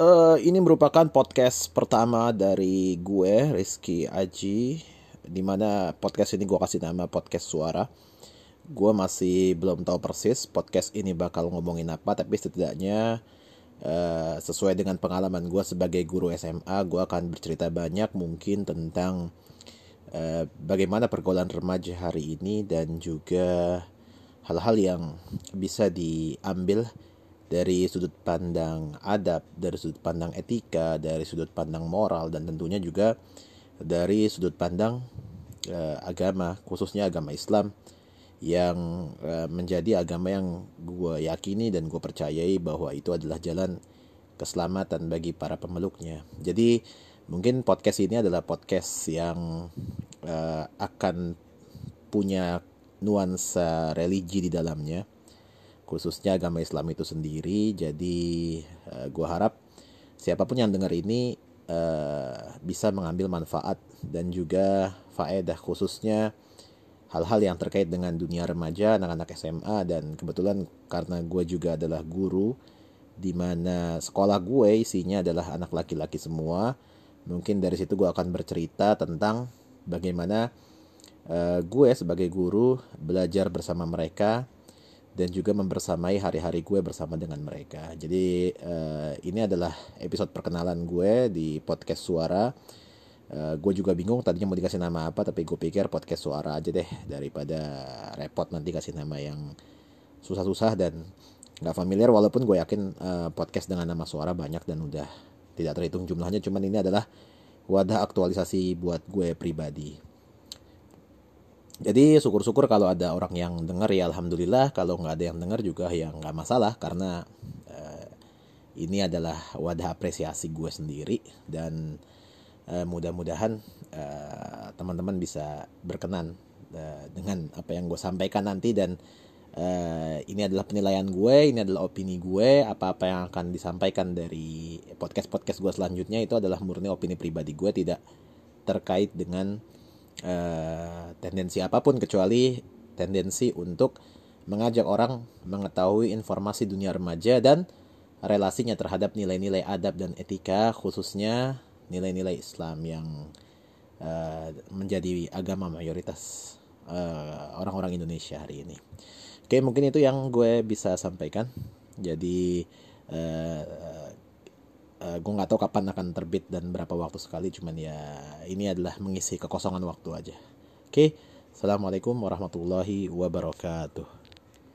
uh, ini merupakan podcast pertama dari gue Rizky Aji di mana podcast ini gue kasih nama podcast suara. Gue masih belum tahu persis podcast ini bakal ngomongin apa tapi setidaknya uh, sesuai dengan pengalaman gue sebagai guru SMA gue akan bercerita banyak mungkin tentang uh, bagaimana pergaulan remaja hari ini dan juga hal-hal yang bisa diambil dari sudut pandang adab, dari sudut pandang etika, dari sudut pandang moral dan tentunya juga dari sudut pandang uh, agama, khususnya agama Islam yang uh, menjadi agama yang gue yakini dan gue percayai bahwa itu adalah jalan keselamatan bagi para pemeluknya. Jadi mungkin podcast ini adalah podcast yang uh, akan punya nuansa religi di dalamnya khususnya agama Islam itu sendiri. Jadi uh, eh, gue harap siapa pun yang dengar ini uh, bisa mengambil manfaat dan juga faedah khususnya hal-hal yang terkait dengan dunia remaja, anak-anak SMA dan kebetulan karena gue juga adalah guru di mana sekolah gue isinya adalah anak laki-laki semua. Mungkin dari situ gue akan bercerita tentang bagaimana uh, gue sebagai guru belajar bersama mereka dan juga membersamai hari-hari gue bersama dengan mereka. Jadi uh, ini adalah episode perkenalan gue di podcast suara. Uh, gue juga bingung tadinya mau dikasih nama apa tapi gue pikir podcast suara aja deh daripada repot nanti kasih nama yang susah-susah dan nggak familiar walaupun gue yakin uh, podcast dengan nama suara banyak dan udah tidak terhitung jumlahnya cuman ini adalah wadah aktualisasi buat gue pribadi. Jadi syukur-syukur kalau ada orang yang dengar ya alhamdulillah, kalau nggak ada yang dengar juga ya nggak masalah karena uh, ini adalah wadah apresiasi gue sendiri. Dan uh, mudah-mudahan uh, teman-teman bisa berkenan uh, dengan apa yang gue sampaikan nanti. Dan uh, ini adalah penilaian gue, ini adalah opini gue, apa-apa yang akan disampaikan dari podcast-podcast gue selanjutnya itu adalah murni opini pribadi gue tidak terkait dengan uh, tendensi apa pun kecuali tendensi untuk mengajak orang mengetahui informasi dunia remaja dan relasinya terhadap nilai-nilai adab dan etika khususnya nilai-nilai Islam yang uh, menjadi agama mayoritas uh, orang-orang Indonesia hari ini. Oke mungkin itu yang gue bisa sampaikan. Jadi uh, uh, eh, gue nggak tahu kapan akan terbit dan berapa waktu sekali cuman ya ini adalah mengisi kekosongan waktu aja. Oke assalamualaikum warahmatullahi wabarakatuh